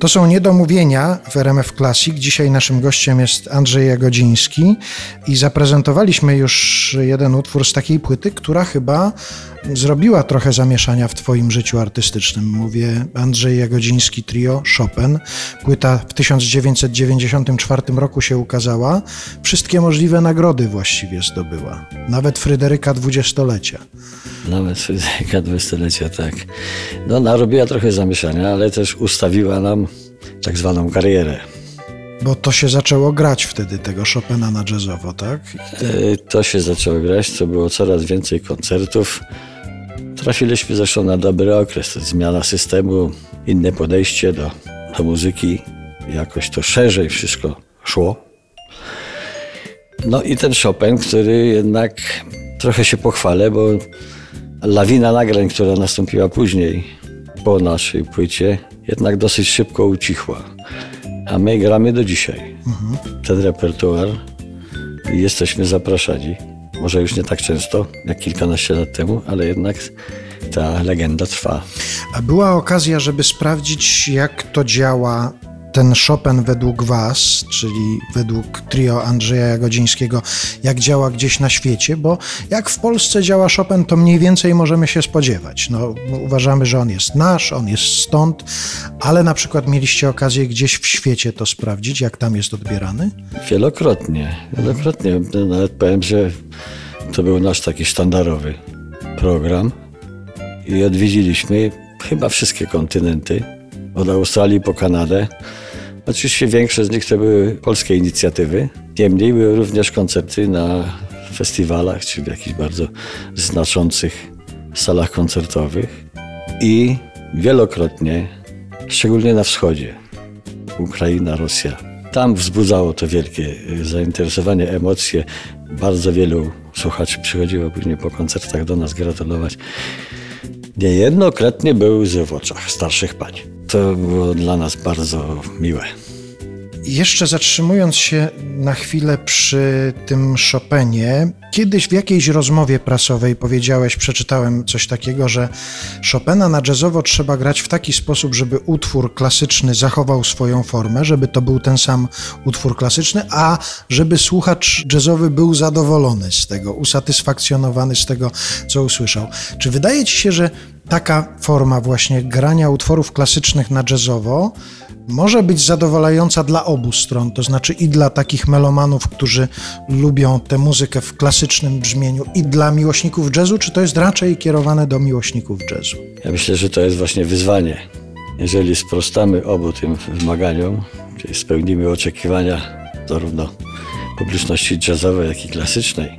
To są niedomówienia w RMF Classic. Dzisiaj naszym gościem jest Andrzej Jagodziński i zaprezentowaliśmy już jeden utwór z takiej płyty, która chyba zrobiła trochę zamieszania w Twoim życiu artystycznym. Mówię Andrzej Jagodziński Trio Chopin. Płyta w 1994 roku się ukazała. Wszystkie możliwe nagrody właściwie zdobyła. Nawet Fryderyka dwudziestolecia. Nawet Fryderyka dwudziestolecia, tak. No, narobiła trochę zamieszania, ale też ustawiła nam tak zwaną karierę. Bo to się zaczęło grać wtedy tego Chopina na jazzowo, tak? E, To się zaczęło grać, to było coraz więcej koncertów. Trafiliśmy zresztą na dobry okres. Zmiana systemu, inne podejście do, do muzyki. Jakoś to szerzej wszystko szło. No i ten Chopin, który jednak trochę się pochwalę, bo lawina nagrań, która nastąpiła później po naszej płycie, jednak dosyć szybko ucichła. A my gramy do dzisiaj. Ten repertuar i jesteśmy zapraszani. Może już nie tak często, jak kilkanaście lat temu, ale jednak ta legenda trwa. A była okazja, żeby sprawdzić, jak to działa ten Chopin według Was, czyli według trio Andrzeja Jagodzińskiego, jak działa gdzieś na świecie, bo jak w Polsce działa Chopin, to mniej więcej możemy się spodziewać. No, uważamy, że on jest nasz, on jest stąd, ale na przykład mieliście okazję gdzieś w świecie to sprawdzić, jak tam jest odbierany? Wielokrotnie, wielokrotnie. Nawet powiem, że to był nasz taki sztandarowy program i odwiedziliśmy chyba wszystkie kontynenty, od Australii po Kanadę. Oczywiście większe z nich to były polskie inicjatywy. Niemniej były również koncerty na festiwalach czy w jakichś bardzo znaczących salach koncertowych i wielokrotnie, szczególnie na wschodzie, Ukraina, Rosja. Tam wzbudzało to wielkie y, zainteresowanie, emocje. Bardzo wielu słuchaczy przychodziło później po koncertach do nas gratulować. Niejednokrotnie były łzy w oczach starszych pań. To było dla nas bardzo miłe. Jeszcze zatrzymując się na chwilę przy tym Chopinie, kiedyś w jakiejś rozmowie prasowej powiedziałeś, przeczytałem coś takiego, że Chopina na jazzowo trzeba grać w taki sposób, żeby utwór klasyczny zachował swoją formę, żeby to był ten sam utwór klasyczny, a żeby słuchacz jazzowy był zadowolony z tego, usatysfakcjonowany z tego, co usłyszał. Czy wydaje ci się, że taka forma właśnie grania utworów klasycznych na jazzowo może być zadowalająca dla obu stron, to znaczy i dla takich melomanów, którzy lubią tę muzykę w klasycznym brzmieniu, i dla miłośników jazzu, czy to jest raczej kierowane do miłośników jazzu? Ja myślę, że to jest właśnie wyzwanie. Jeżeli sprostamy obu tym wymaganiom, czyli spełnimy oczekiwania zarówno publiczności jazzowej, jak i klasycznej,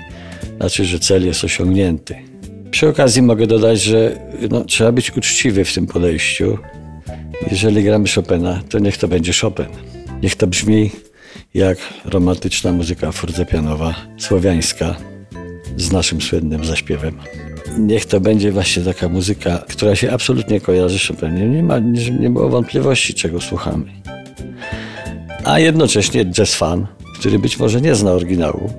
znaczy, że cel jest osiągnięty. Przy okazji mogę dodać, że no, trzeba być uczciwy w tym podejściu. Jeżeli gramy Chopina, to niech to będzie Chopin. Niech to brzmi jak romantyczna muzyka fortepianowa, słowiańska, z naszym słynnym zaśpiewem. Niech to będzie właśnie taka muzyka, która się absolutnie kojarzy Chopinem. Nie, ma, nie, nie było wątpliwości, czego słuchamy. A jednocześnie jazz fan, który być może nie zna oryginału,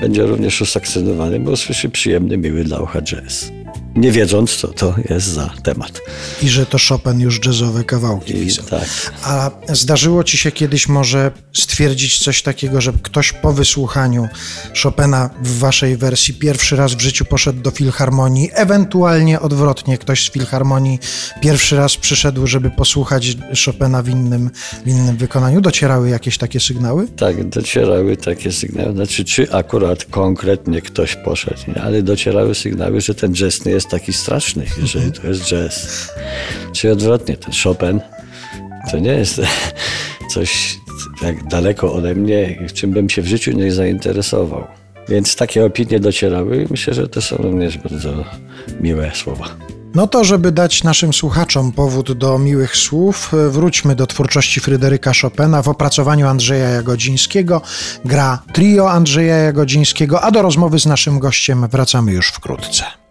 będzie również usatysfakcjonowany, bo usłyszy przyjemny, miły dla ucha jazz. Nie wiedząc, co to jest za temat. I że to Chopin już jazzowe kawałki I pisał. tak. A zdarzyło ci się kiedyś może stwierdzić coś takiego, że ktoś po wysłuchaniu Chopina w waszej wersji pierwszy raz w życiu poszedł do filharmonii, ewentualnie odwrotnie, ktoś z filharmonii pierwszy raz przyszedł, żeby posłuchać Chopina w innym, w innym wykonaniu? Docierały jakieś takie sygnały? Tak, docierały takie sygnały. Znaczy, czy akurat konkretnie ktoś poszedł, nie? ale docierały sygnały, że ten jazz nie jest taki straszny, jeżeli to jest jazz. Czy odwrotnie, ten Chopin to nie jest coś tak daleko ode mnie, czym bym się w życiu nie zainteresował. Więc takie opinie docierały i myślę, że to są również bardzo miłe słowa. No to, żeby dać naszym słuchaczom powód do miłych słów, wróćmy do twórczości Fryderyka Chopina w opracowaniu Andrzeja Jagodzińskiego. Gra trio Andrzeja Jagodzińskiego, a do rozmowy z naszym gościem wracamy już wkrótce.